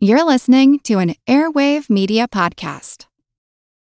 You're listening to an Airwave Media Podcast.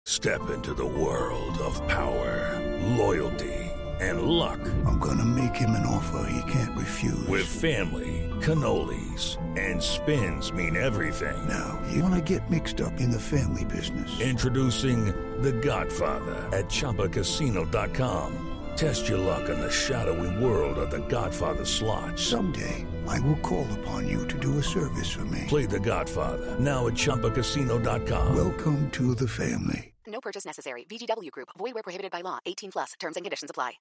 Step into the world of power, loyalty, and luck. I'm going to make him an offer he can't refuse. With family, cannolis, and spins mean everything. Now, you want to get mixed up in the family business. Introducing The Godfather at ChumbaCasino.com. Test your luck in the shadowy world of The Godfather slot. Someday, I will call upon you to do a service for me. Play The Godfather now at ChumbaCasino.com. Welcome to the family. No purchase necessary. VGW Group. Void where prohibited by law. 18 plus. Terms and conditions apply.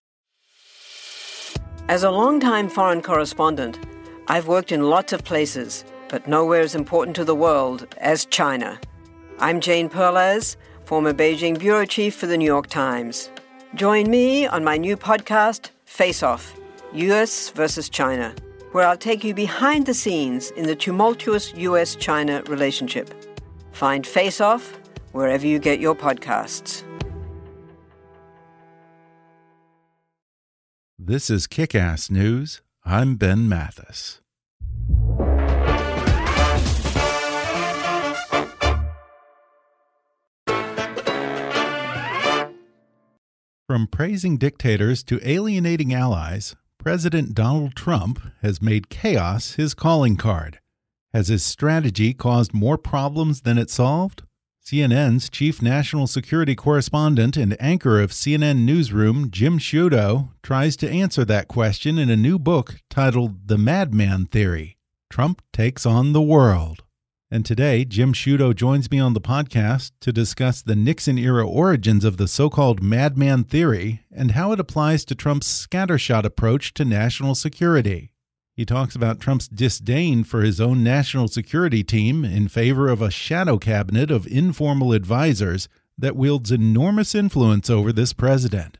As a longtime foreign correspondent, I've worked in lots of places, but nowhere as important to the world as China. I'm Jane Perlez, former Beijing bureau chief for the New York Times. Join me on my new podcast, Face Off US versus China, where I'll take you behind the scenes in the tumultuous US China relationship. Find Face Off wherever you get your podcasts. This is Kick Ass News. I'm Ben Mathis. From praising dictators to alienating allies, President Donald Trump has made chaos his calling card. Has his strategy caused more problems than it solved? CNN's chief national security correspondent and anchor of CNN Newsroom, Jim Sciutto, tries to answer that question in a new book titled The Madman Theory Trump Takes on the World. And today, Jim Sciutto joins me on the podcast to discuss the Nixon era origins of the so called madman theory and how it applies to Trump's scattershot approach to national security. He talks about Trump's disdain for his own national security team in favor of a shadow cabinet of informal advisors that wields enormous influence over this president.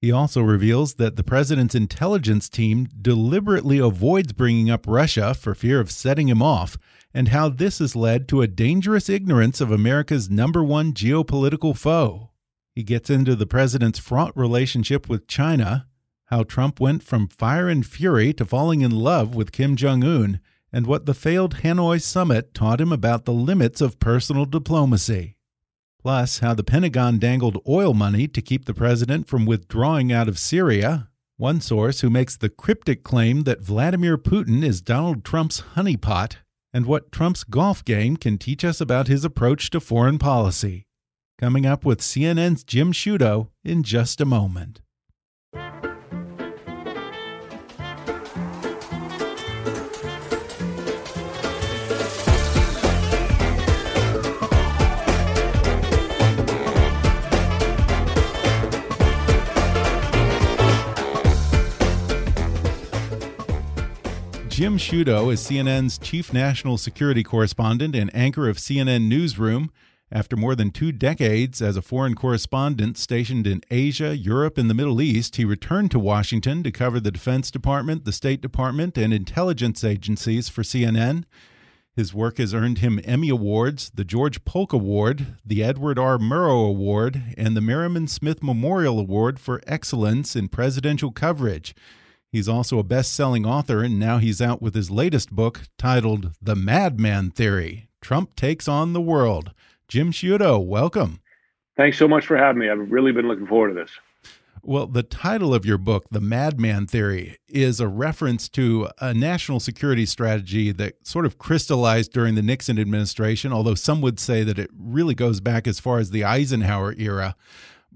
He also reveals that the president's intelligence team deliberately avoids bringing up Russia for fear of setting him off and how this has led to a dangerous ignorance of America's number one geopolitical foe. He gets into the president's fraught relationship with China, how Trump went from fire and fury to falling in love with Kim Jong un, and what the failed Hanoi summit taught him about the limits of personal diplomacy. Plus, how the Pentagon dangled oil money to keep the president from withdrawing out of Syria. One source who makes the cryptic claim that Vladimir Putin is Donald Trump's honeypot and what Trump's golf game can teach us about his approach to foreign policy. Coming up with CNN's Jim Sciutto in just a moment. Jim Sciutto is CNN's chief national security correspondent and anchor of CNN Newsroom. After more than two decades as a foreign correspondent stationed in Asia, Europe, and the Middle East, he returned to Washington to cover the Defense Department, the State Department, and intelligence agencies for CNN. His work has earned him Emmy Awards, the George Polk Award, the Edward R. Murrow Award, and the Merriman Smith Memorial Award for Excellence in Presidential Coverage. He's also a best selling author, and now he's out with his latest book titled The Madman Theory Trump Takes on the World. Jim Sciutto, welcome. Thanks so much for having me. I've really been looking forward to this. Well, the title of your book, The Madman Theory, is a reference to a national security strategy that sort of crystallized during the Nixon administration, although some would say that it really goes back as far as the Eisenhower era.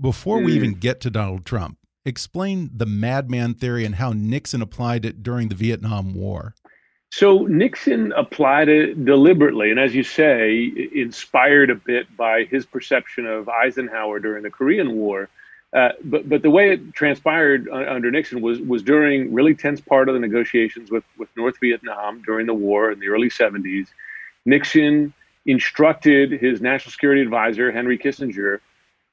Before mm. we even get to Donald Trump, explain the madman theory and how Nixon applied it during the Vietnam War. So Nixon applied it deliberately, and as you say, inspired a bit by his perception of Eisenhower during the Korean War. Uh, but but the way it transpired under Nixon was was during really tense part of the negotiations with with North Vietnam during the war in the early 70s. Nixon instructed his national security advisor Henry Kissinger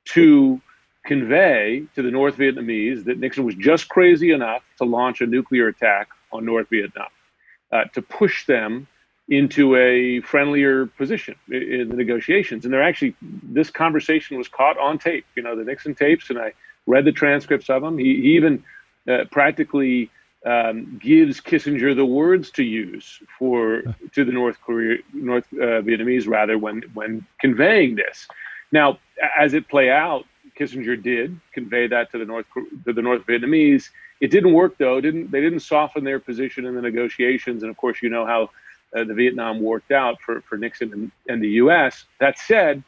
to convey to the North Vietnamese that Nixon was just crazy enough to launch a nuclear attack on North Vietnam, uh, to push them into a friendlier position in the negotiations. And they're actually, this conversation was caught on tape, you know, the Nixon tapes, and I read the transcripts of them. He, he even uh, practically um, gives Kissinger the words to use for to the North Korea North uh, Vietnamese rather when when conveying this. Now, as it play out, Kissinger did convey that to the North to the North Vietnamese. It didn't work though. Didn't they didn't soften their position in the negotiations? And of course, you know how uh, the Vietnam worked out for for Nixon and, and the U.S. That said,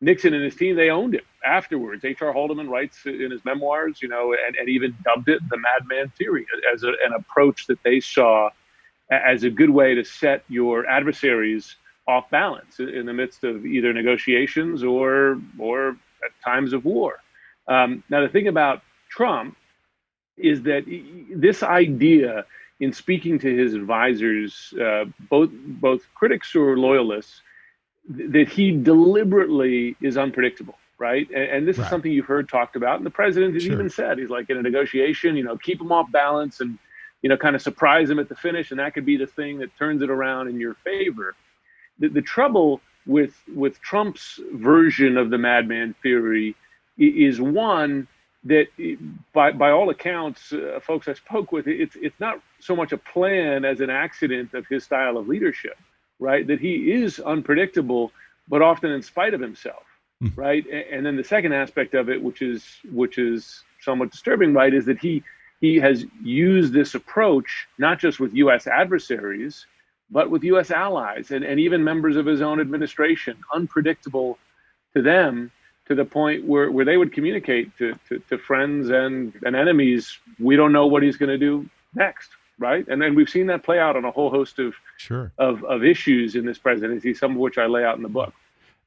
Nixon and his team they owned it afterwards. H.R. Haldeman writes in his memoirs, you know, and, and even dubbed it the madman theory as a, an approach that they saw as a good way to set your adversaries off balance in the midst of either negotiations or or at times of war. Um, now, the thing about Trump is that this idea, in speaking to his advisors, uh, both both critics or loyalists, that he deliberately is unpredictable, right? And, and this right. is something you've heard talked about, and the president has sure. even said he's like in a negotiation, you know, keep him off balance and you know, kind of surprise him at the finish, and that could be the thing that turns it around in your favor the, the trouble with with Trump's version of the madman theory is one that, by by all accounts, uh, folks I spoke with, it's it's not so much a plan as an accident of his style of leadership, right? That he is unpredictable, but often in spite of himself, mm. right? And, and then the second aspect of it, which is which is somewhat disturbing, right, is that he he has used this approach not just with U.S. adversaries but with U.S. allies and, and even members of his own administration, unpredictable to them to the point where, where they would communicate to, to, to friends and, and enemies, we don't know what he's going to do next, right? And then we've seen that play out on a whole host of, sure. of, of issues in this presidency, some of which I lay out in the book.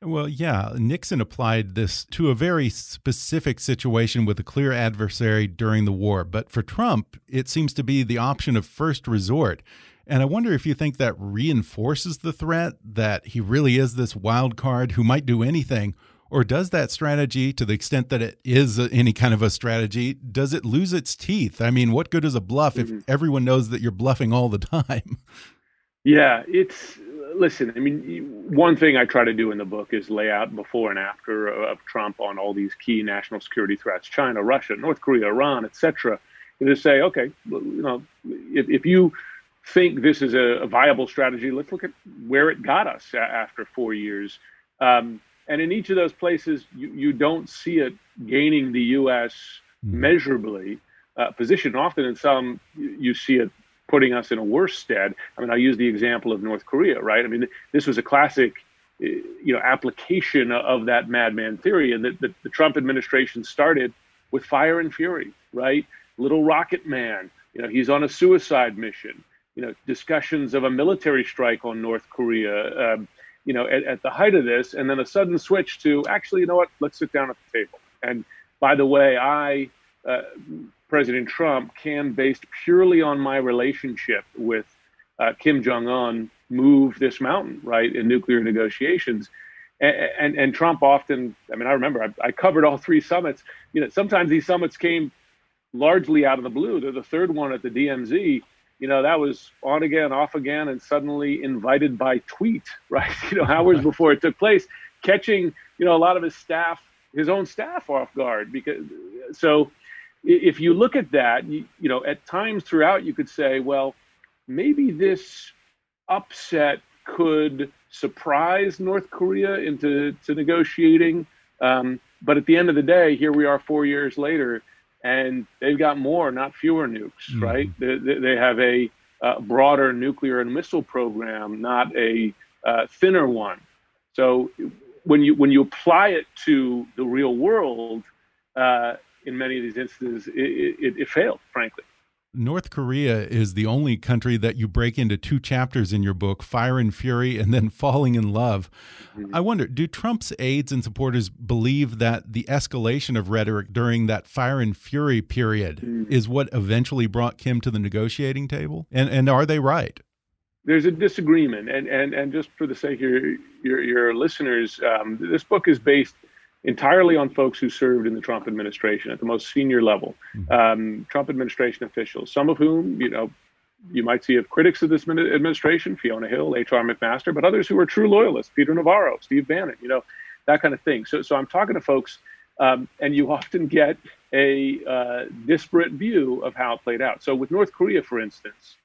Well, yeah, Nixon applied this to a very specific situation with a clear adversary during the war. But for Trump, it seems to be the option of first resort. And I wonder if you think that reinforces the threat that he really is this wild card who might do anything, or does that strategy, to the extent that it is any kind of a strategy, does it lose its teeth? I mean, what good is a bluff if mm-hmm. everyone knows that you're bluffing all the time? Yeah, it's listen. I mean, one thing I try to do in the book is lay out before and after of Trump on all these key national security threats: China, Russia, North Korea, Iran, etc. And to say, okay, you know, if, if you think this is a, a, viable strategy, let's look at where it got us after four years. Um, and in each of those places, you, you don't see it gaining the U.S. Mm-hmm. measurably uh, position. Often in some, you see it putting us in a worse stead. I mean, I use the example of North Korea, right? I mean, this was a classic, uh, you know, application of that madman theory, and that the, the Trump administration started with fire and fury, right? Little Rocket Man, you know, he's on a suicide mission you know, discussions of a military strike on North Korea, um, you know, at, at, the height of this, and then a sudden switch to actually, you know what, let's sit down at the table. And by the way, I, uh, President Trump, can, based purely on my relationship with uh, Kim Jong Un, move this mountain, right, in nuclear negotiations. And, and, and Trump often, I mean, I remember I, I covered all three summits. You know, sometimes these summits came largely out of the blue. They're the third one at the DMZ you know, that was on again, off again, and suddenly invited by tweet, right? You know, hours before it took place, catching, you know, a lot of his staff, his own staff off guard. Because so if you look at that, you, you know, at times throughout, you could say, well, maybe this upset could surprise North Korea into to negotiating. Um, but at the end of the day, here we are four years later and they've got more, not fewer nukes, mm-hmm. right? They, they, have a uh, broader nuclear and missile program, not a uh, thinner one. So when you when you apply it to the real world, uh, in many of these instances, it, it, it failed, frankly. North Korea is the only country that you break into two chapters in your book, Fire and Fury and then Falling in Love. Mm -hmm. I wonder, do Trump's aides and supporters believe that the escalation of rhetoric during that Fire and Fury period mm -hmm. is what eventually brought Kim to the negotiating table? And and are they right? There's a disagreement, and and and just for the sake of your your, your listeners, um, this book is based entirely on folks who served in the Trump administration at the most senior level, mm-hmm. um, Trump administration officials, some of whom, you know, you might see of critics of this administration, Fiona Hill, H.R. McMaster, but others who are true loyalists, Peter Navarro, Steve Bannon, you know, that kind of thing. So, so I'm talking to folks, um, and you often get a uh, disparate view of how it played out. So, with North Korea, for instance,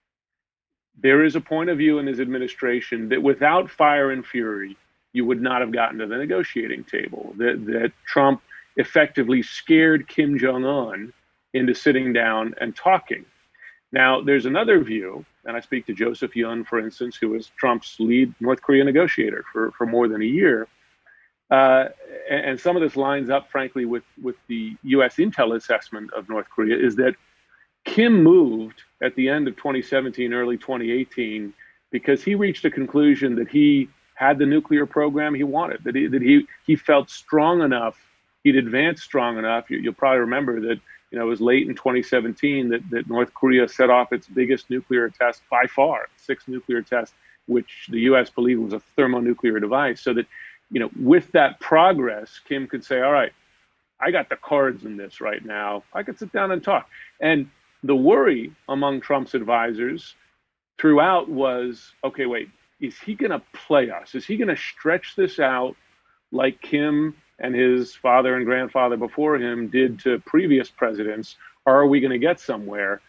there is a point of view in his administration that without fire and fury, you would not have gotten to the negotiating table. That, that Trump effectively scared Kim Jong un into sitting down and talking. Now, there's another view, and I speak to Joseph Yun, for instance, who was Trump's lead North Korea negotiator for, for more than a year. Uh, and, and, some of this lines up, frankly, with, with the U.S. intel assessment of North Korea, is that Kim moved at the end of 2017, early 2018, because he reached a conclusion that he had the nuclear program he wanted, that he, that he, he felt strong enough, he'd advanced strong enough. You, will probably remember that you know, it was late in 2017 that, that North Korea set off its biggest nuclear test by far, six nuclear test, which the U.S. believed was a thermonuclear device. So that, you know, with that progress, Kim could say, all right, I got the cards in this right now. I could sit down and talk. And the worry among Trump's advisors throughout was, okay, wait, is he going to play us? Is he going to stretch this out like Kim and his father and grandfather before him did to previous presidents, are we going to get somewhere?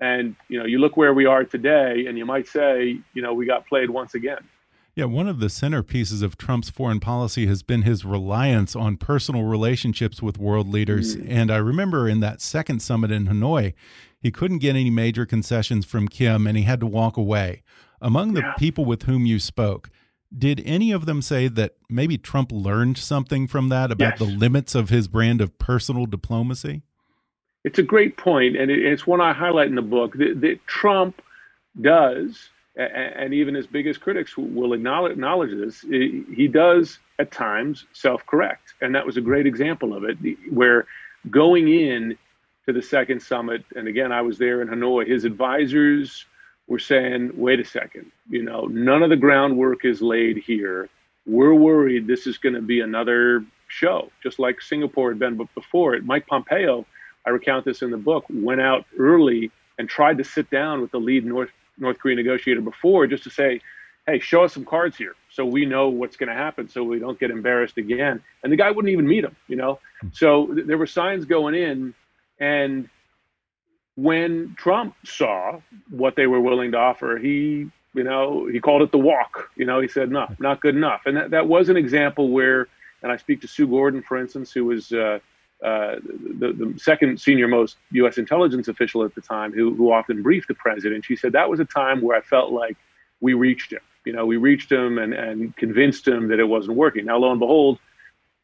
And you know, you look where we are today, and you might say, you know, we got played once again. Yeah, one of the centerpieces of Trump's foreign policy has been his reliance on personal relationships with world leaders. Mm. And I remember in that second summit in Hanoi, he couldn't get any major concessions from Kim and he had to walk away. Among the yeah. people with whom you spoke, did any of them say that maybe Trump learned something from that about yes. the limits of his brand of personal diplomacy? It's a great point, and it's one I highlight in the book that, that Trump does, and even his biggest critics will acknowledge, acknowledge this. He does at times self-correct, and that was a great example of it. Where going in to the second summit, and again, I was there in Hanoi. His advisors we're saying, wait a second, you know, none of the groundwork is laid here. We're worried this is going to be another show, just like Singapore had been before it. Mike Pompeo, I recount this in the book, went out early and tried to sit down with the lead North North Korean negotiator before just to say, hey, show us some cards here so we know what's going to happen so we don't get embarrassed again. And the guy wouldn't even meet him, you know? Hmm. So th- there were signs going in. And when Trump saw what they were willing to offer, he, you know, he called it the walk. You know, he said, no, not good enough. And that, that was an example where, and I speak to Sue Gordon, for instance, who was uh, uh, the, the second senior most U.S. intelligence official at the time, who, who often briefed the president. She said that was a time where I felt like we reached him. You know, we reached him and, and convinced him that it wasn't working. Now, lo and behold,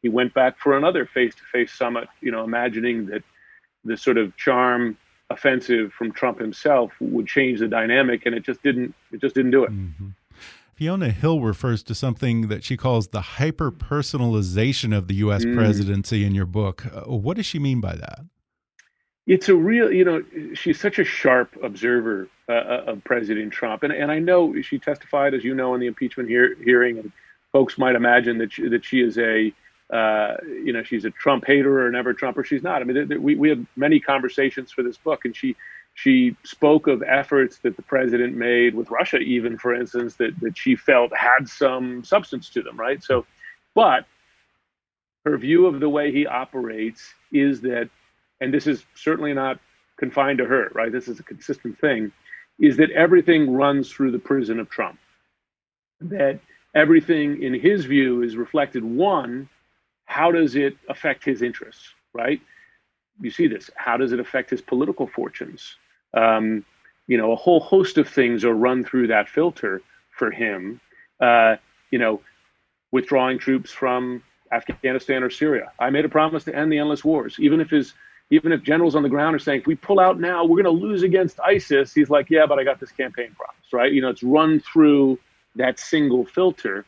he went back for another face-to-face summit. You know, imagining that the sort of charm offensive from Trump himself would change the dynamic, and it just didn't. It just didn't do it. Mm -hmm. Fiona Hill refers to something that she calls the hyper personalization of the U.S. Mm. presidency in your book. Uh, what does she mean by that? It's a real, you know, she's such a sharp observer uh, uh of President Trump, and and I know she testified, as you know, in the impeachment hear, hearing, and folks might imagine that she, that she is a uh, you know, she's a Trump hater or an ever Trumper. She's not. I mean, we, we had many conversations for this book, and she she spoke of efforts that the president made with Russia, even for instance, that that she felt had some substance to them, right? So, but her view of the way he operates is that, and this is certainly not confined to her, right? This is a consistent thing, is that everything runs through the prison of Trump. That everything, in his view, is reflected one how does it affect his interests, right? You see this. How does it affect his political fortunes? Um, you know, a whole host of things are run through that filter for him. Uh, you know, withdrawing troops from Afghanistan or Syria. I made a promise to end the endless wars, even if his even if generals on the ground are saying, if we pull out now, we're going to lose against ISIS. He's like, yeah, but I got this campaign promise, right? You know, it's run through that single filter.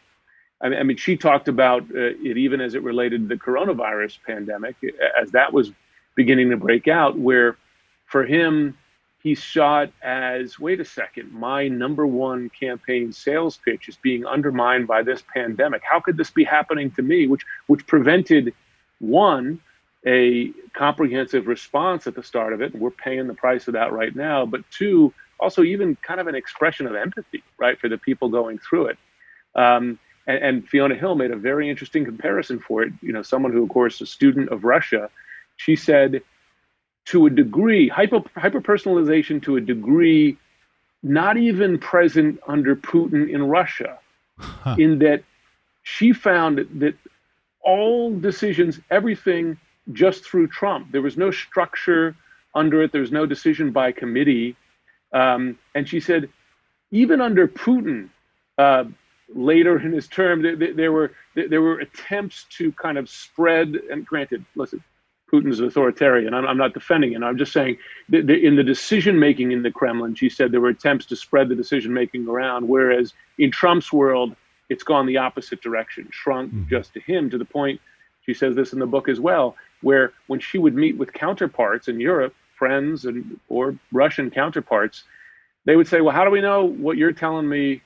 I mean, she talked about uh, it even as it related to the coronavirus pandemic, as that was beginning to break out, where for him, he saw it as wait a second, my number one campaign sales pitch is being undermined by this pandemic. How could this be happening to me? Which, which prevented one, a comprehensive response at the start of it, and we're paying the price of that right now, but two, also even kind of an expression of empathy, right, for the people going through it. Um, and, and, Fiona Hill made a very interesting comparison for it. You know, someone who, of course, is a student of Russia, she said, to a degree, hyper hyperpersonalization to a degree, not even present under Putin in Russia, huh. in that she found that all decisions, everything just through Trump. There was no structure under it. There was no decision by committee. Um, and she said, even under Putin, uh, later in his term, there, there, were there were attempts to kind of spread. And granted, listen, Putin's authoritarian. I'm, I'm not defending it. I'm just saying that in the decision making in the Kremlin, she said there were attempts to spread the decision making around. Whereas in Trump's world, it's gone the opposite direction, shrunk mm-hmm. just to him to the point. She says this in the book as well, where when she would meet with counterparts in Europe, friends and or Russian counterparts, they would say, "Well, how do we know what you're telling me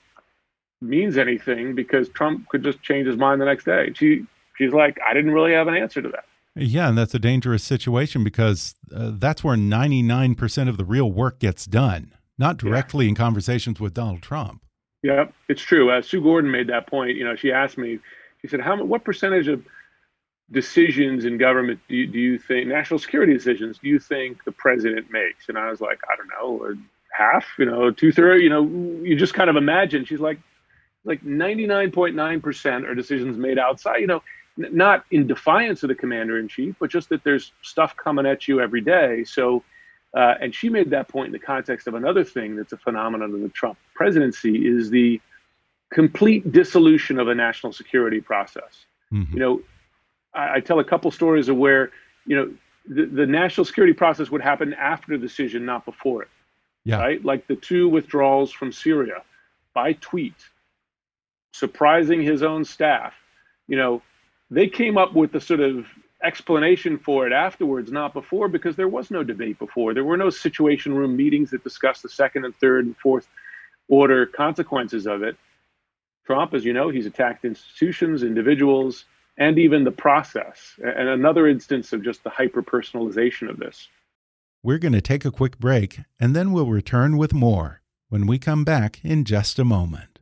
means anything? Because Trump could just change his mind the next day." She she's like, "I didn't really have an answer to that." Yeah, and that's a dangerous situation because uh, that's where 99% of the real work gets done, not directly yeah. in conversations with Donald Trump. Yeah, it's true. Uh, Sue Gordon made that point. You know, she asked me, she said, "How what percentage of decisions in government do you, do you think national security decisions do you think the president makes?" And I was like, "I don't know, half, you know, two thirds. You know, you just kind of imagine." She's like, "Like 99.9 percent are decisions made outside." You know, not in defiance of the commander in chief, but just that there's stuff coming at you every day. So, uh, and she made that point in the context of another thing that's a phenomenon of the Trump presidency is the complete dissolution of a national security process. Mm-hmm. You know, I, I, tell a couple stories of where, you know, the, the national security process would happen after the decision, not before it. Yeah. Right? Like the two withdrawals from Syria by tweet, surprising his own staff. You know, they came up with the sort of explanation for it afterwards, not before, because there was no debate before. There were no situation room meetings that discussed the second and third and fourth order consequences of it. Trump, as you know, he's attacked institutions, individuals, and even the process. And another instance of just the hyper personalization of this. We're going to take a quick break, and then we'll return with more when we come back in just a moment.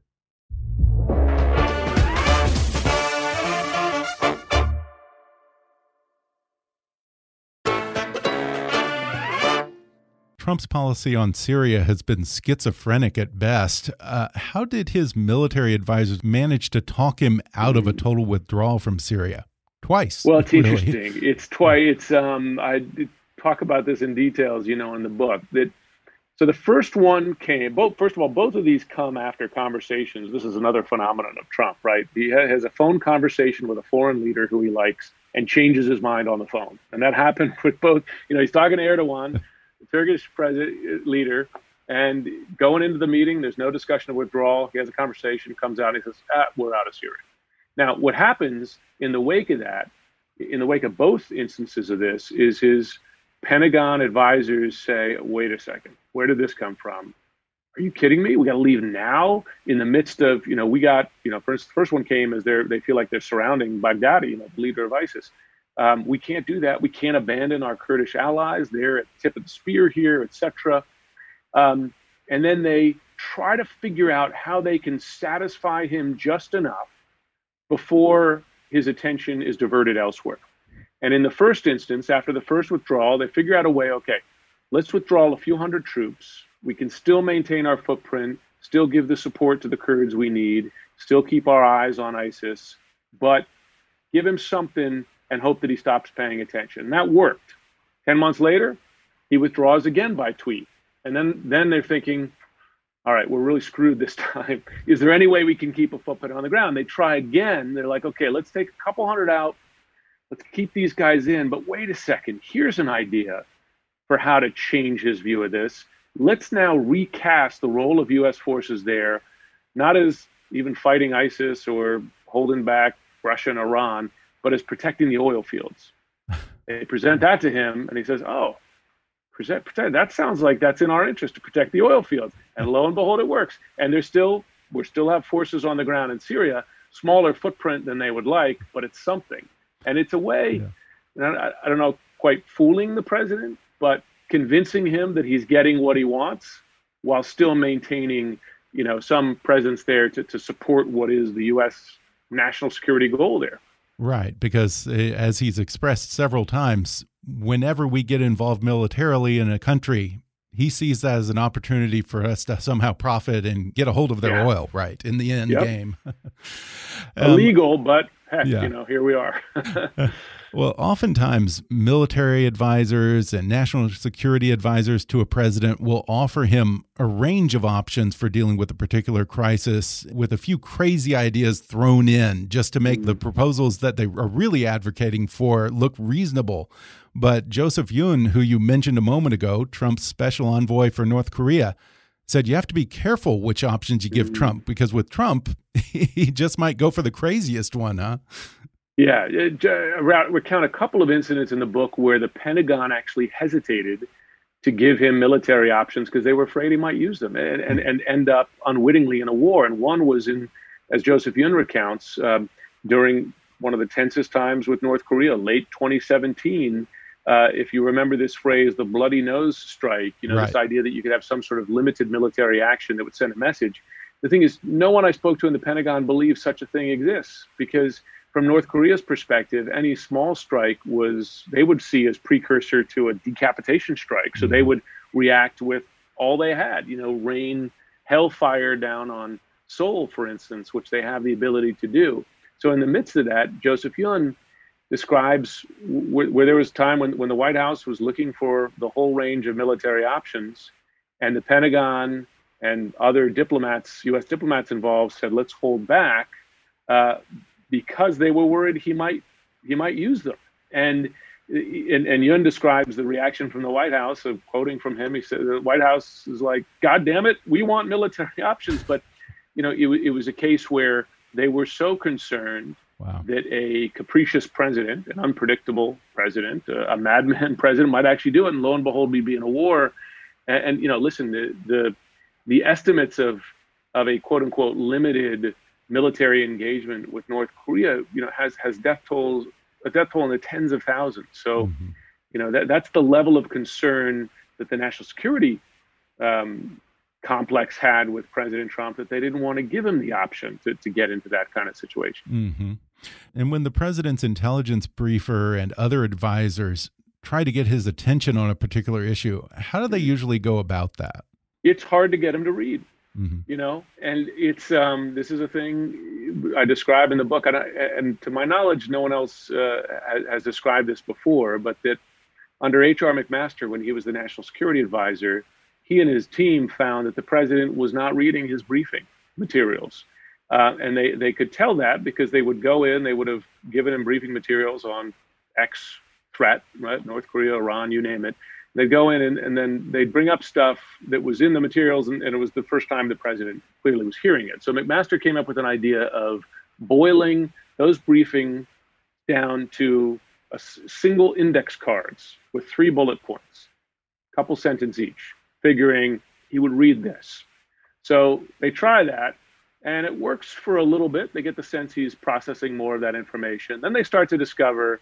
Trump's policy on Syria has been schizophrenic at best. Uh, how did his military advisors manage to talk him out of a total withdrawal from Syria? Twice. Well, it's really. interesting. It's twice. It's um, I talk about this in details, you know, in the book. That so the first one came. Both first of all, both of these come after conversations. This is another phenomenon of Trump, right? He has a phone conversation with a foreign leader who he likes and changes his mind on the phone, and that happened with both. You know, he's talking to Erdogan. Turkish president leader, and going into the meeting, there's no discussion of withdrawal. He has a conversation, comes out, and he says, ah, "We're out of Syria." Now, what happens in the wake of that, in the wake of both instances of this, is his Pentagon advisors say, "Wait a second, where did this come from? Are you kidding me? We got to leave now in the midst of, you know, we got, you know, first first one came as they they feel like they're surrounding Baghdadi, you know, the leader of ISIS. Um, we can't do that. We can't abandon our Kurdish allies. They're at the tip of the spear here, etc. Um, and then they try to figure out how they can satisfy him just enough before his attention is diverted elsewhere. And in the first instance, after the first withdrawal, they figure out a way okay, let's withdraw a few hundred troops. We can still maintain our footprint, still give the support to the Kurds we need, still keep our eyes on ISIS, but give him something and hope that he stops paying attention. And that worked. 10 months later, he withdraws again by tweet. And then, then they're thinking, all right, we're really screwed this time. Is there any way we can keep a footprint on the ground? They try again. They're like, okay, let's take a couple hundred out. Let's keep these guys in. But wait a second. Here's an idea for how to change his view of this. Let's now recast the role of U.S. forces there, not as even fighting ISIS or holding back Russia and Iran, but as protecting the oil fields. they present that to him, and he says, "Oh, present, present. That sounds like that's in our interest to protect the oil fields." And lo and behold, it works. And there's still we still have forces on the ground in Syria, smaller footprint than they would like, but it's something. And it's a way. Yeah. I, I don't know, quite fooling the president, but convincing him that he's getting what he wants while still maintaining, you know, some presence there to, to support what is the U.S. national security goal there. Right, because eh, as he's expressed several times, whenever we get involved militarily in a country, he sees that as an opportunity for us to somehow profit and get a hold of their yeah. oil, right? In the end yep. game. um, Illegal, but heck, yeah. you know, here we are. Well, oftentimes military advisors and national security advisors to a president will offer him a range of options for dealing with a particular crisis with a few crazy ideas thrown in just to make the proposals that they are really advocating for look reasonable. But Joseph Yun, who you mentioned a moment ago, Trump's special envoy for North Korea, said you have to be careful which options you give Trump because with Trump, he just might go for the craziest one, huh? Yeah, uh, we count a couple of incidents in the book where the Pentagon actually hesitated to give him military options because they were afraid he might use them and, and, and end up unwittingly in a war. And one was in, as Joseph Yun recounts, um, during one of the tensest times with North Korea, late 2017. Uh, if you remember this phrase, the bloody nose strike, you know, right. this idea that you could have some sort of limited military action that would send a message. The thing is, no one I spoke to in the Pentagon believes such a thing exists because from North Korea's perspective, any small strike was they would see as precursor to a decapitation strike. So mm-hmm. they would react with all they had, you know, rain hellfire down on Seoul, for instance, which they have the ability to do. So in the midst of that, Joseph Yun describes where, where there was time when, when the White House was looking for the whole range of military options, and the Pentagon and other diplomats, U.S. diplomats involved, said, let's hold back. Uh, because they were worried he might he might use them. And and, and Yun describes the reaction from the White House of quoting from him. He said the White House is like, God damn it, we want military options. But you know, it, it was a case where they were so concerned wow. that a capricious president, an unpredictable president, a, a madman president might actually do it, and lo and behold, we'd be in a war. And, and you know, listen, the the the estimates of of a quote unquote limited military engagement with North Korea, you know, has has death tolls a death toll in the tens of thousands. So, mm-hmm. you know, that that's the level of concern that the national security um, complex had with President Trump that they didn't want to give him the option to, to get into that kind of situation. Mm-hmm. And when the president's intelligence briefer and other advisors try to get his attention on a particular issue, how do they mm-hmm. usually go about that? It's hard to get him to read. Mm-hmm. You know, and it's um, this is a thing I describe in the book, and, I, and to my knowledge, no one else uh, has, has described this before. But that under H.R. McMaster, when he was the national security advisor, he and his team found that the president was not reading his briefing materials. Uh, and they, they could tell that because they would go in, they would have given him briefing materials on X threat, right? North Korea, Iran, you name it they'd go in and, and then they'd bring up stuff that was in the materials and, and, it was the first time the president clearly was hearing it. So mcmaster came up with an idea of boiling those briefing down to a single index cards with three bullet points a couple sentences each figuring he would read this. So they try that and it works for a little bit. They get the sense he's processing more of that information. Then they start to discover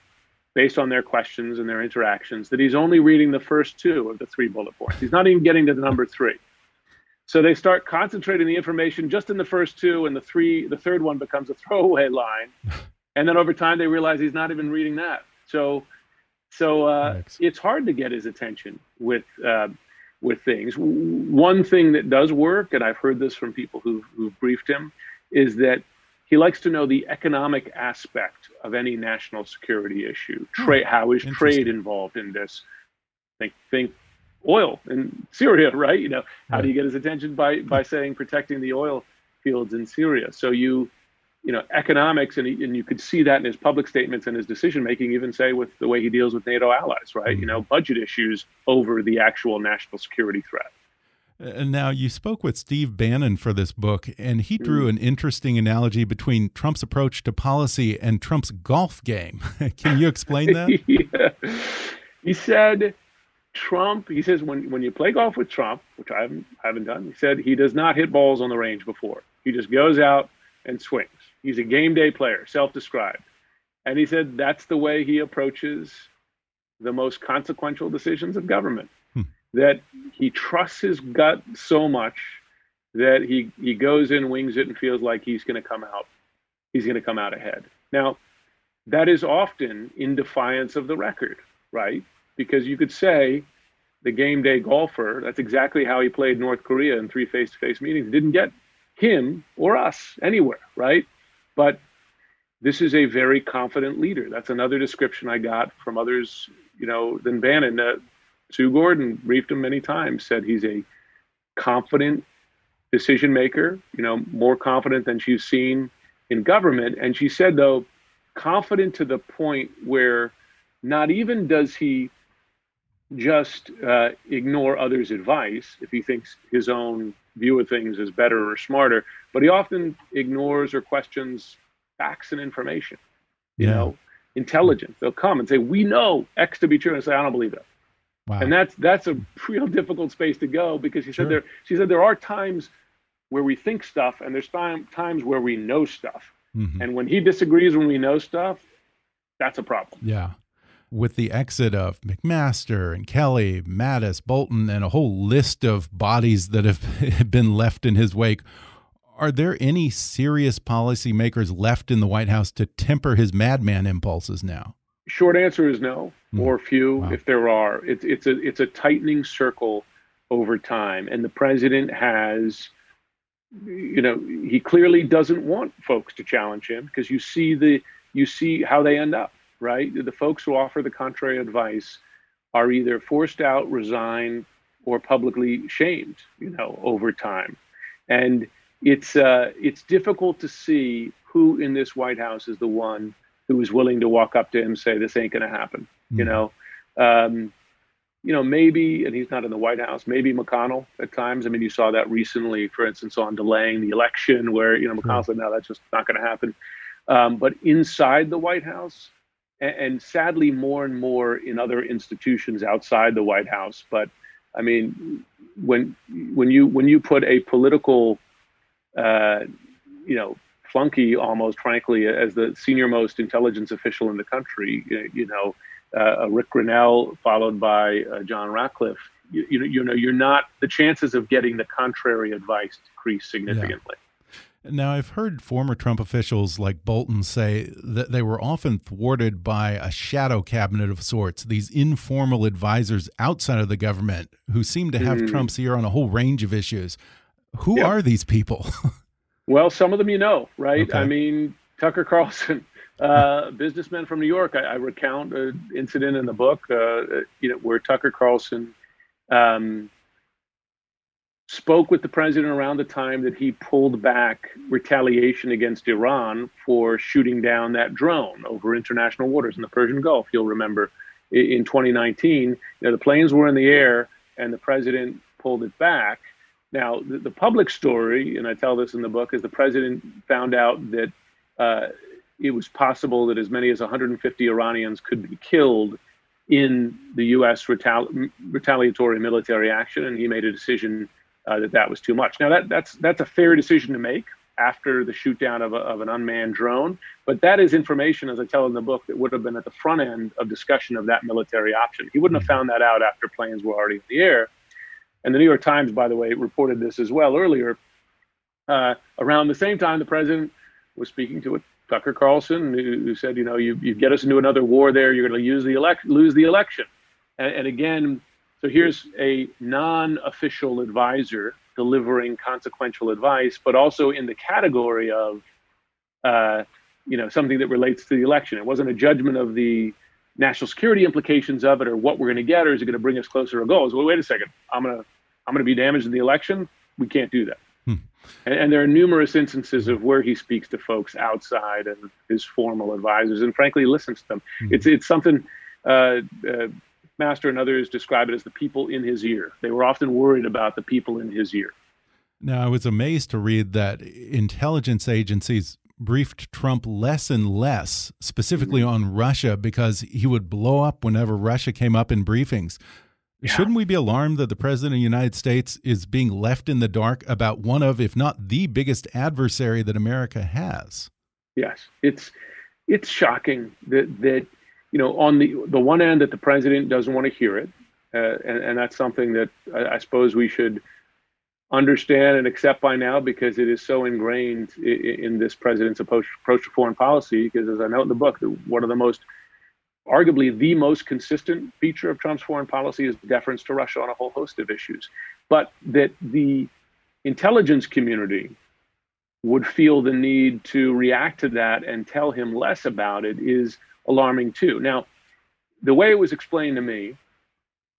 based on their questions and their interactions, that he's only reading the first two of the three bullet points. He's not even getting to the number three. So they start concentrating the information just in the first two, and the three, the third one becomes a throwaway line. And then over time, they realize he's not even reading that. So, so uh, it's hard to get his attention with uh, with things. One thing that does work, and I've heard this from people who who've briefed him, is that he likes to know the economic aspect of any national security issue. Hmm. Trade, how is trade involved in this? Think, think oil in Syria, right? You know, how do you get his attention by by saying protecting the oil fields in Syria? So you, you know, economics, and he, and you could see that in his public statements and his decision making. Even say with the way he deals with NATO allies, right? You know, budget issues over the actual national security threat. And now you spoke with Steve Bannon for this book, and he drew mm. an interesting analogy between Trump's approach to policy and Trump's golf game. Can you explain that? yeah. He said Trump, he says when, when you play golf with Trump, which I haven't, I haven't done, he said he does not hit balls on the range before. He just goes out and swings. He's a game day player, self described. And he said that's the way he approaches the most consequential decisions of government that he trusts his gut so much that he he goes in, wings it, and feels like he's going to come out. He's going to come out ahead. Now, that is often in defiance of the record. right? Because you could say the game day golfer, that's exactly how he played North Korea in three face to face meetings, didn't get him or us anywhere, right? But this is a very confident leader. That's another description I got from others, you know, than Bannon. Uh, Sue Gordon briefed him many times, said he's a confident decision maker, you know, more confident than she's seen in government. And she said, though, confident to the point where not even does he just uh, ignore others' advice if he thinks his own view of things is better or smarter, but he often ignores or questions facts and information. You yeah. know, intelligence. They'll come and say, "We know X to be true," and say, "I don't believe that." Wow. And that's that's a real difficult space to go because she sure. said there she said there are times where we think stuff and there's time, times where we know stuff. Mm-hmm. And when he disagrees when we know stuff, that's a problem. Yeah. With the exit of McMaster and Kelly, Mattis, Bolton, and a whole list of bodies that have been left in his wake, are there any serious policymakers left in the White House to temper his madman impulses now? Short answer is no. Or few, wow. if there are. It's it's a it's a tightening circle over time, and the president has you know, he clearly doesn't want folks to challenge him because you see the you see how they end up, right? The folks who offer the contrary advice are either forced out, resigned, or publicly shamed, you know, over time. And it's uh, it's difficult to see who in this White House is the one who is willing to walk up to him and say this ain't going to happen. Mm-hmm. You know, um, you know, maybe, and he's not in the White House, maybe McConnell at times. I mean, you saw that recently, for instance, on delaying the election, where, you know, McConnell said, no, that's just not going to happen. Um, but inside the White House, and, and, sadly, more and more in other institutions outside the White House. But I mean, when when you when you put a political, uh, you know, flunky almost, frankly, as the senior most intelligence official in the country, you know, uh, Rick Grenell, followed by uh, John Ratcliffe, you, you, you, know, you're not the chances of getting the contrary advice decrease significantly. Yeah. Now, I've heard former Trump officials like Bolton say that they were often thwarted by a shadow cabinet of sorts, these informal advisors outside of the government who seem to have mm. Trump's ear on a whole range of issues. Who yep. are these people? well, some of them you know, right? Okay. I mean, Tucker Carlson uh, businessman from New York. I, I, recount an incident in the book, uh, you know, where Tucker Carlson um, spoke with the president around the time that he pulled back retaliation against Iran for shooting down that drone over international waters in the Persian Gulf. You'll remember in 2019, you know, the planes were in the air and the president pulled it back. Now, the, the public story, and I tell this in the book, is the president found out that uh, it was possible that as many as 150 Iranians could be killed in the U.S. Retali- retaliatory military action, and he made a decision uh, that that was too much. Now that that's that's a fair decision to make after the shootdown of, a, of an unmanned drone, but that is information, as I tell in the book, that would have been at the front end of discussion of that military option. He wouldn't have found that out after planes were already in the air. And the New York Times, by the way, reported this as well earlier. Uh, around the same time, the president was speaking to a Tucker Carlson, who, said, you know, you, you get us into another war there, you're going to use the elect, lose the election. And, and again, so here's a non-official advisor delivering consequential advice, but also in the category of, uh, you know, something that relates to the election. It wasn't a judgment of the national security implications of it or what we're going to get, or is it going to bring us closer to goals? Well, wait a second. I'm going to I'm going to be damaged in the election. We can't do that. And, and, there are numerous instances of where he speaks to folks outside and his formal advisors, and frankly listens to them. Hmm. It's it's something. Uh, uh, Master and others describe it as the people in his ear. They were often worried about the people in his ear. Now, I was amazed to read that intelligence agencies briefed Trump less and less, specifically mm -hmm. on Russia, because he would blow up whenever Russia came up in briefings. Yeah. Shouldn't we be alarmed that the president of the United States is being left in the dark about one of, if not the biggest adversary that America has? Yes, it's it's shocking that that you know on the the one end that the president doesn't want to hear it, uh, and, and that's something that I, I, suppose we should understand and accept by now because it is so ingrained in, in this president's approach, approach to foreign policy. Because as I note in the book, one of the most arguably the most consistent feature of Trump's foreign policy is deference to Russia on a whole host of issues. But that the intelligence community would feel the need to react to that and tell him less about it is alarming too. Now, the way it was explained to me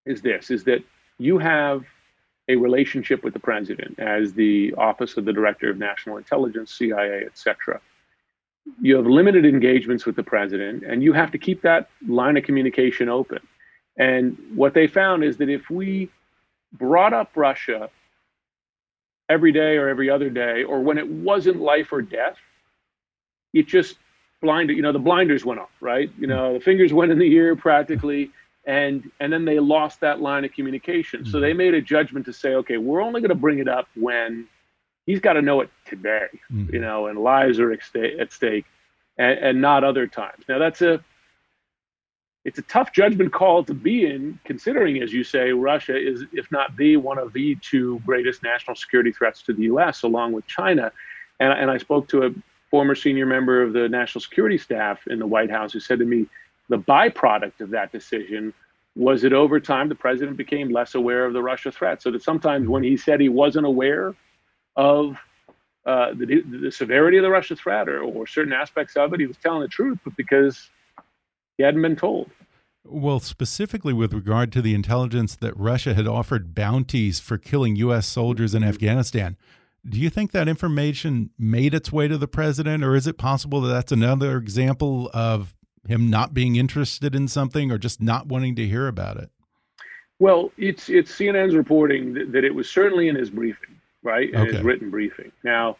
is this is that you have a relationship with the president as the office of the director of national intelligence cia etc you have limited engagements with the president and you have to keep that line of communication open and what they found is that if we brought up russia every day or every other day or when it wasn't life or death it just blinded you know the blinders went off right you know the fingers went in the ear practically and and then they lost that line of communication. Mm-hmm. So they made a judgment to say, okay, we're only going to bring it up when he's got to know it today, mm-hmm. you know, and lives are at stake, and, and not other times. Now that's a it's a tough judgment call to be in, considering, as you say, Russia is, if not the one of the two greatest national security threats to the U.S., along with China. And, and I spoke to a former senior member of the national security staff in the White House who said to me, the byproduct of that decision was that over time the president became less aware of the Russia threat. So that sometimes when he said he wasn't aware of uh, the, the, severity of the Russia threat or, or certain aspects of it, he was telling the truth, but because he hadn't been told. Well, specifically with regard to the intelligence that Russia had offered bounties for killing U.S. soldiers in mm-hmm. Afghanistan, do you think that information made its way to the president, or is it possible that that's another example of him not being interested in something or just not wanting to hear about it? Well, it's it's CNN's reporting that, that it was certainly in his briefing, right? In okay. his written briefing. Now,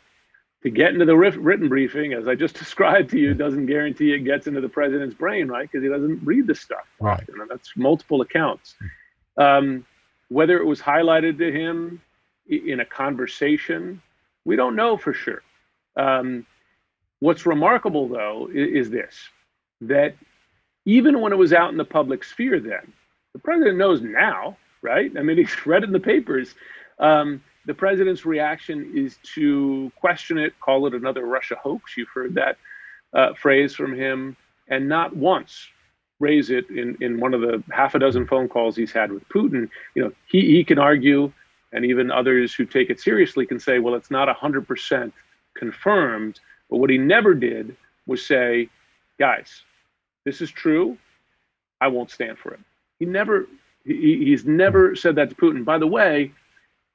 to get into the written briefing, as I just described to you, doesn't guarantee it gets into the president's brain, right? Because he doesn't read the stuff. Right. And that's multiple accounts. Um, whether it was highlighted to him in a conversation, we don't know for sure. Um, what's remarkable, though, is, is this that even when it was out in the public sphere then, the president knows now, right? I mean, he's read in the papers. Um, the president's reaction is to question it, call it another Russia hoax. You've heard that uh, phrase from him, and not once raise it in, in one of the half a dozen phone calls he's had with Putin. You know, he, he can argue, and even others who take it seriously can say, well, it's not 100% confirmed. But what he never did was say, guys, this is true. I won't stand for it. He never, he, he's never said that to Putin. By the way,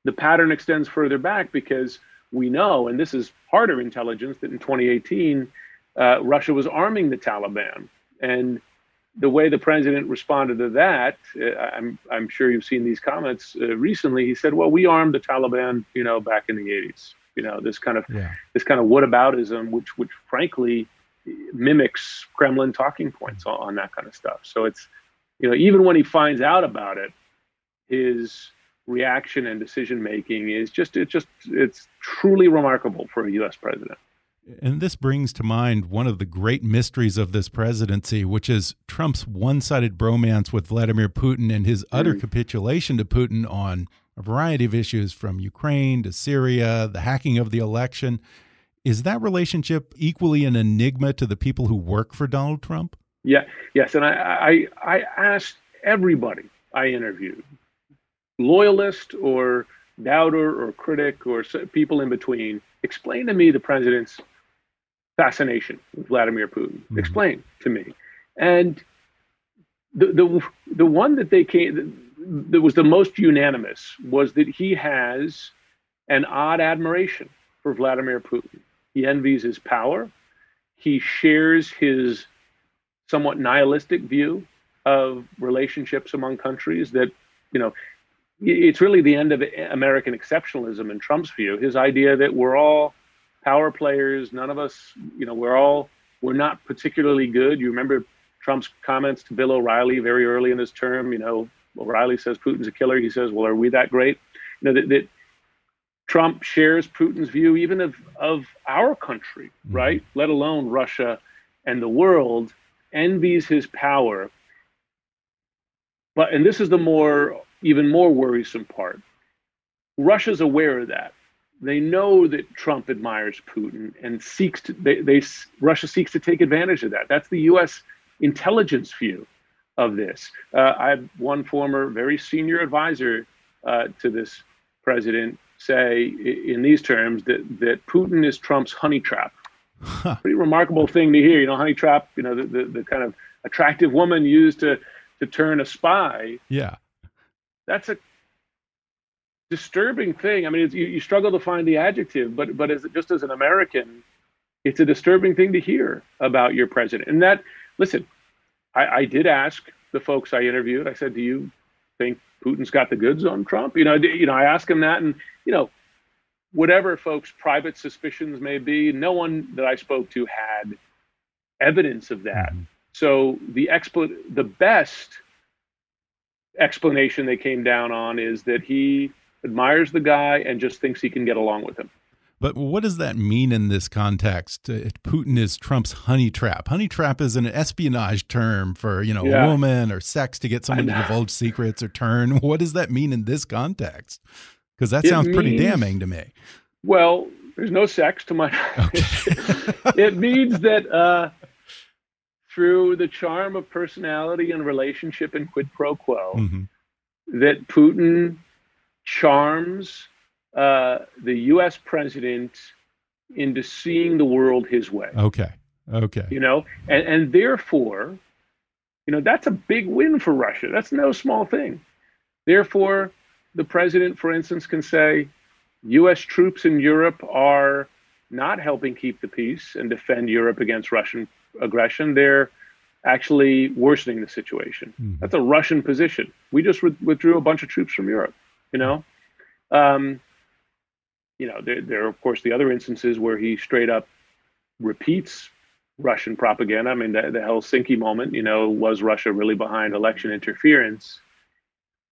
the pattern extends further back because we know, and this is harder intelligence, that in 2018, uh, Russia was arming the Taliban. And the way the president responded to that, uh, I'm, I'm sure you've seen these comments uh, recently. He said, "Well, we armed the Taliban, you know, back in the 80s. You know, this kind of yeah. this kind of whataboutism, which which frankly mimics Kremlin talking points on, on that kind of stuff. So it's, you know, even when he finds out about it, his reaction and decision making is just it's just it's truly remarkable for a U.S. president. And this brings to mind one of the great mysteries of this presidency, which is Trump's one sided bromance with Vladimir Putin and his utter mm. capitulation to Putin on a variety of issues from Ukraine to Syria, the hacking of the election. Is that relationship equally an enigma to the people who work for Donald Trump? Yeah, yes. And I, I, I asked everybody I interviewed, loyalist or doubter or critic or people in between, explain to me the president's fascination with Vladimir Putin. Mm -hmm. Explain to me. And the, the, the one that they came, that was the most unanimous was that he has an odd admiration for Vladimir Putin. He envies his power. He shares his somewhat nihilistic view of relationships among countries that, you know, it's really the end of American exceptionalism in Trump's view. His idea that we're all power players, none of us, you know, we're all, we're not particularly good. You remember Trump's comments to Bill O'Reilly very early in his term, you know, O'Reilly says Putin's a killer. He says, well, are we that great? You know, that, that Trump shares Putin's view even of, of our country, mm-hmm. right? Let alone Russia and the world, envies his power. But and this is the more even more worrisome part. Russia's aware of that. They know that Trump admires Putin and seeks to they, they Russia seeks to take advantage of that. That's the US intelligence view of this. Uh, I had one former very senior advisor uh, to this president say in these terms that, that Putin is Trump's honey trap. Huh. Pretty remarkable thing to hear. You know, honey trap, you know, the, the, the kind of attractive woman used to, to turn a spy. Yeah. That's a disturbing thing. I mean, you, you struggle to find the adjective, but, but as, just as an American, it's a disturbing thing to hear about your president. And that, listen, I, I did ask the folks I interviewed. I said, "Do you think Putin's got the goods on Trump?" You know, you know, I asked him that, and you know, whatever folks' private suspicions may be, no one that I spoke to had evidence of that. Mm-hmm. So the expl- the best explanation they came down on is that he admires the guy and just thinks he can get along with him. But what does that mean in this context? Uh, Putin is Trump's honey trap. Honey trap is an espionage term for, you know, yeah. a woman or sex to get someone to divulge secrets or turn. What does that mean in this context? Because that it sounds means, pretty damning to me. Well, there's no sex to my okay. it means that uh, through the charm of personality and relationship and quid pro quo, mm -hmm. that Putin charms uh, the U.S. president into seeing the world his way. Okay. Okay. You know, and, and therefore, you know, that's a big win for Russia. That's no small thing. Therefore, the president, for instance, can say U.S. troops in Europe are not helping keep the peace and defend Europe against Russian aggression. They're actually worsening the situation. Mm-hmm. That's a Russian position. We just withdrew a bunch of troops from Europe, you know? Um, you know, there, there are, of course, the other instances where he straight up repeats Russian propaganda. I mean, the, the Helsinki moment, you know, was Russia really behind election interference?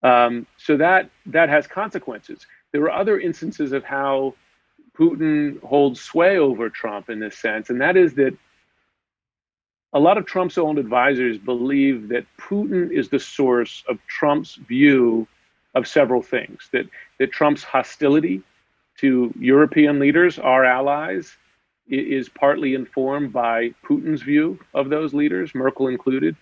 Um, so that that has consequences. There are other instances of how Putin holds sway over Trump in this sense, and that is that a lot of Trump's own advisors believe that Putin is the source of Trump's view of several things. That that Trump's hostility to European leaders, our allies, is partly informed by Putin's view of those leaders, Merkel included,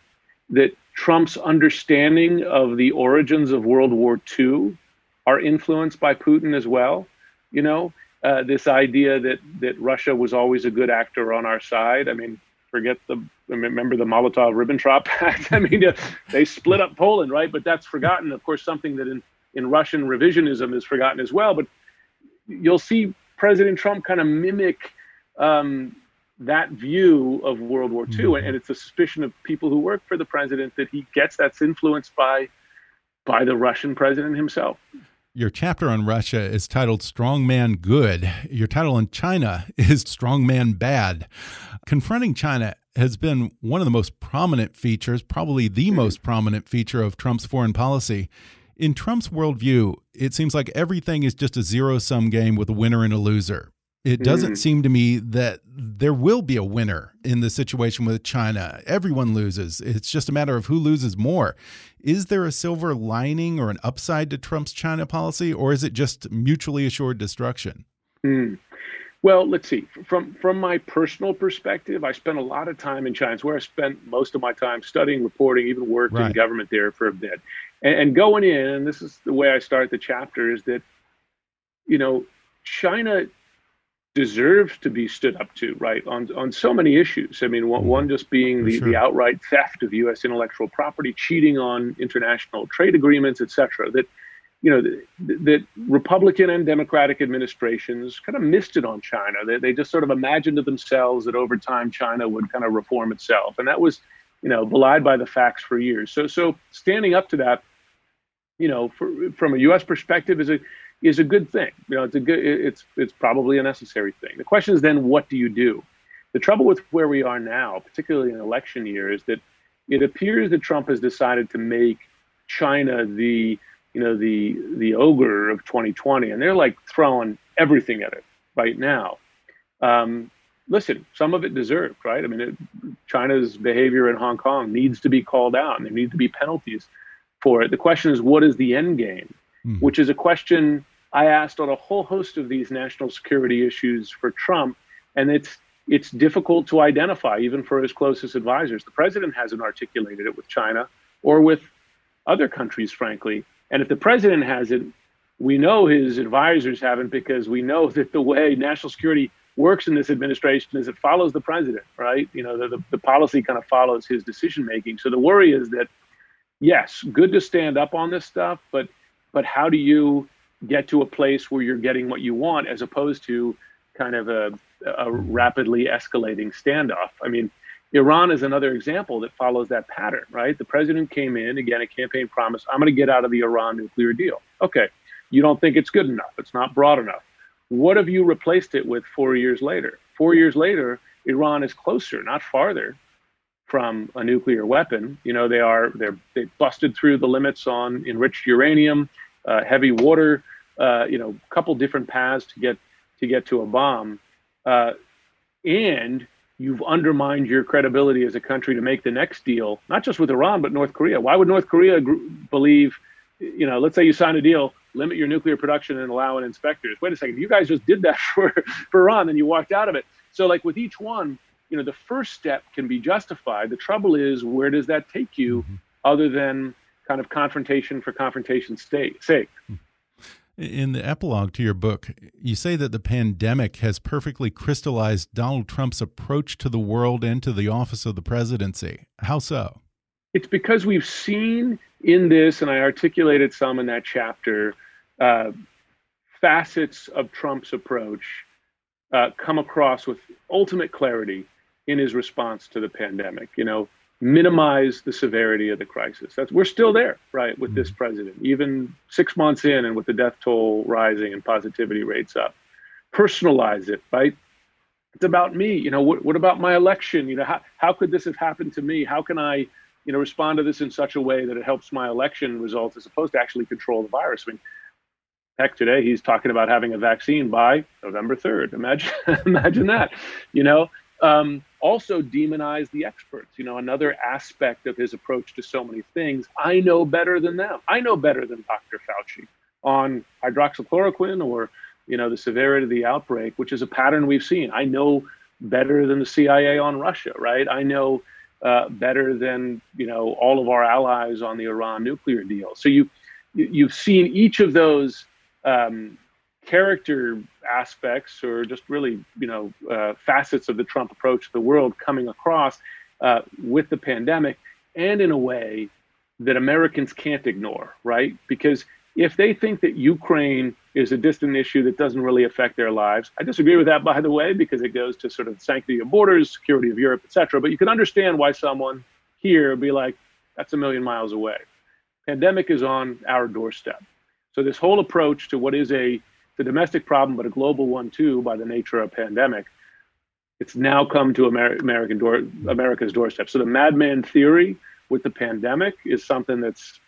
that Trump's understanding of the origins of World War II are influenced by Putin as well. You know, uh, this idea that that Russia was always a good actor on our side. I mean, forget the remember the Molotov-Ribbentrop Pact. I mean, they split up Poland, right? But that's forgotten. Of course, something that in in Russian revisionism is forgotten as well. But you'll see President Trump kind of mimic um, that view of World War II, mm-hmm. and it's a suspicion of people who work for the president that he gets that's influenced by by the Russian president himself. Your chapter on Russia is titled Strong Man Good. Your title on China is Strong Man Bad. Confronting China has been one of the most prominent features, probably the mm-hmm. most prominent feature of Trump's foreign policy. In Trump's worldview, it seems like everything is just a zero sum game with a winner and a loser. It doesn't mm. seem to me that there will be a winner in the situation with China. Everyone loses. It's just a matter of who loses more. Is there a silver lining or an upside to Trump's China policy, or is it just mutually assured destruction? Mm. Well, let's see. From from my personal perspective, I spent a lot of time in China. It's where I spent most of my time studying, reporting, even worked right. in government there for a bit. And, and going in, and this is the way I start the chapter, is that you know China deserves to be stood up to, right, on on so many issues. I mean, one, mm-hmm. one just being the, sure. the outright theft of U.S. intellectual property, cheating on international trade agreements, et cetera. That you know, that, that Republican and Democratic administrations kind of missed it on China. They, they just sort of imagined to themselves that over time China would kind of reform itself, and that was, you know, belied by the facts for years. So, so standing up to that, you know, for, from a U.S. perspective, is a is a good thing. You know, it's a good, it's it's probably a necessary thing. The question is then, what do you do? The trouble with where we are now, particularly in election year, is that it appears that Trump has decided to make China the you know the the ogre of 2020, and they're like throwing everything at it right now. Um, listen, some of it deserved, right? I mean, it, China's behavior in Hong Kong needs to be called out, and there need to be penalties for it. The question is, what is the end game? Mm. Which is a question I asked on a whole host of these national security issues for Trump, and it's it's difficult to identify, even for his closest advisors. The president hasn't articulated it with China or with other countries, frankly. And if the president hasn't, we know his advisors haven't because we know that the way national security works in this administration is it follows the president, right? You know, the, the, the policy kind of follows his decision making. So the worry is that, yes, good to stand up on this stuff, but but how do you get to a place where you're getting what you want as opposed to kind of a, a rapidly escalating standoff? I mean, Iran is another example that follows that pattern, right? The president came in, again, a campaign promise, I'm going to get out of the Iran nuclear deal. Okay, you don't think it's good enough, it's not broad enough. What have you replaced it with four years later? Four years later, Iran is closer, not farther, from a nuclear weapon. You know, they are they're they busted through the limits on enriched uranium, uh, heavy water. Uh, you know, a couple different paths to get to get to a bomb, uh, and you've undermined your credibility as a country to make the next deal, not just with Iran but North Korea. Why would North Korea gr- believe? You know, let's say you sign a deal limit your nuclear production and allow in inspectors. Wait a second, you guys just did that for, for Iran and you walked out of it. So, like with each one, you know, the first step can be justified. The trouble is, where does that take you mm-hmm. other than kind of confrontation for confrontation's sake? In the epilogue to your book, you say that the pandemic has perfectly crystallized Donald Trump's approach to the world and to the office of the presidency. How so? It's because we've seen in this, and I articulated some in that chapter, uh, facets of Trump's approach uh, come across with ultimate clarity in his response to the pandemic. You know, minimize the severity of the crisis. That's we're still there, right, with this mm-hmm. president, even six months in, and with the death toll rising and positivity rates up. Personalize it, right? It's about me. You know, what, what about my election? You know, how, how could this have happened to me? How can I you know, respond to this in such a way that it helps my election results as opposed to actually control the virus. I mean, heck, today he's talking about having a vaccine by November 3rd. Imagine, imagine that, you know. Um, also demonize the experts. You know, another aspect of his approach to so many things. I know better than them. I know better than Dr. Fauci on hydroxychloroquine or, you know, the severity of the outbreak, which is a pattern we've seen. I know better than the CIA on Russia, right? I know uh, better than you know all of our allies on the Iran nuclear deal. So you you've seen each of those um, character aspects, or just really you know uh, facets of the Trump approach to the world coming across uh, with the pandemic, and in a way that Americans can't ignore, right? Because if they think that Ukraine is a distant issue that doesn't really affect their lives. I disagree with that, by the way, because it goes to sort of sanctity of borders, security of Europe, etc. But you can understand why someone here would be like, that's a million miles away. Pandemic is on our doorstep. So this whole approach to what is a the domestic problem, but a global one too, by the nature of pandemic, it's now come to Amer- American door, America's doorstep. So the madman theory with the pandemic is something that's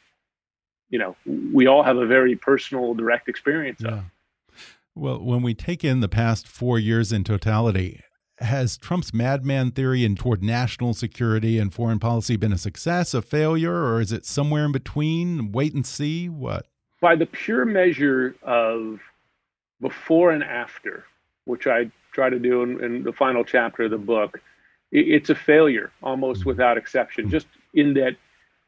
you know we all have a very personal direct experience yeah. of well when we take in the past four years in totality has trump's madman theory and toward national security and foreign policy been a success a failure or is it somewhere in between wait and see what by the pure measure of before and after which i try to do in, in the final chapter of the book it, it's a failure almost mm -hmm. without exception mm -hmm. just in that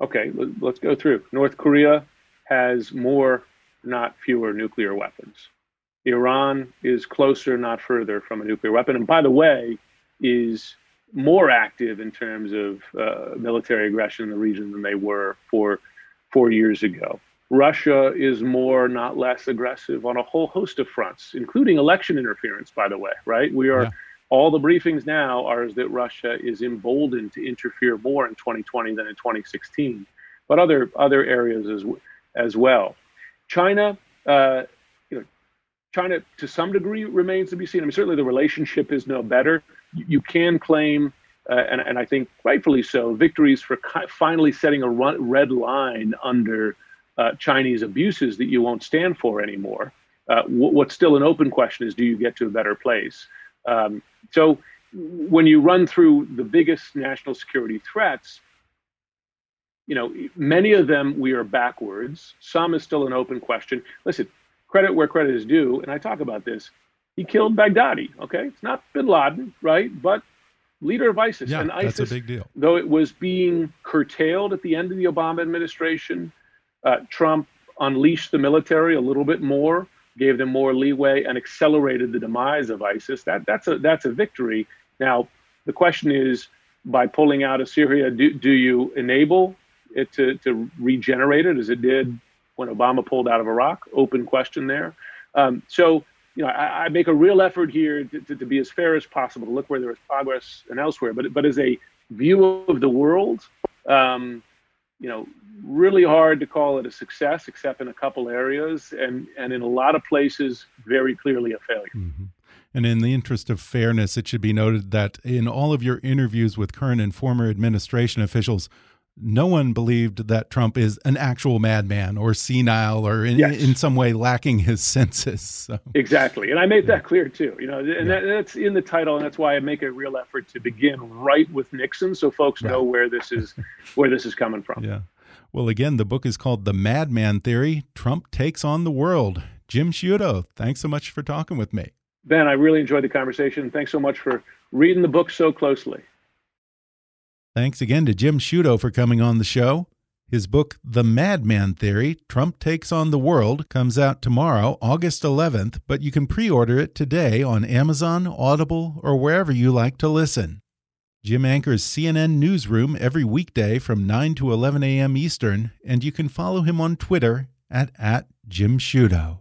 okay, let's go through. North Korea has more, not fewer, nuclear weapons. Iran is closer, not further, from a nuclear weapon. And by the way, is more active in terms of uh, military aggression in the region than they were four, four years ago. Russia is more, not less aggressive on a whole host of fronts, including election interference, by the way, right? We are. Yeah all the briefings now are is that Russia is emboldened to interfere more in 2020 than in 2016, but other other areas as as well. China, uh, you know, China to some degree remains to be seen. I mean, certainly the relationship is no better. You, you can claim, uh, and, and I think rightfully so, victories for finally setting a run, red line under uh, Chinese abuses that you won't stand for anymore. Uh, what's still an open question is, do you get to a better place? Um, so when you run through the biggest national security threats, you know, many of them we are backwards. Some is still an open question. Listen, credit where credit is due, and I talk about this. he killed Baghdadi. Okay, it's not Bin Laden, right? But leader of ISIS Yeah, and ISIS, that's a big deal. though it was being curtailed at the end of the Obama administration, uh, Trump unleashed the military a little bit more, gave them more leeway, and accelerated the demise of ISIS. That that's a that's a victory. Now the question is, by pulling out of Syria, do, do you enable it to, to regenerate it as it did when Obama pulled out of Iraq? Open question there. Um, so you know, I, I, make a real effort here to, to, to, be as fair as possible, to look where there is progress and elsewhere. But but as a view of the world, um, you know, really hard to call it a success, except in a couple areas, and and in a lot of places, very clearly a failure. Mm -hmm. And in the interest of fairness, it should be noted that in all of your interviews with current and former administration officials, no one believed that Trump is an actual madman or senile or in, yes. in some way lacking his senses. So. Exactly, and I made that clear too. You know, and yeah. that, that's in the title, and that's why I make a real effort to begin right with Nixon, so folks right. know where this is where this is coming from. Yeah. Well, again, the book is called The Madman Theory: Trump Takes on the World. Jim Sciutto, thanks so much for talking with me. Ben, I really enjoyed the conversation. Thanks so much for reading the book so closely. Thanks again to Jim Sciutto for coming on the show. His book, The Madman Theory Trump Takes on the World, comes out tomorrow, August 11th, but you can pre order it today on Amazon, Audible, or wherever you like to listen. Jim anchors CNN Newsroom every weekday from 9 to 11 a.m. Eastern, and you can follow him on Twitter at, at Jim Sciutto.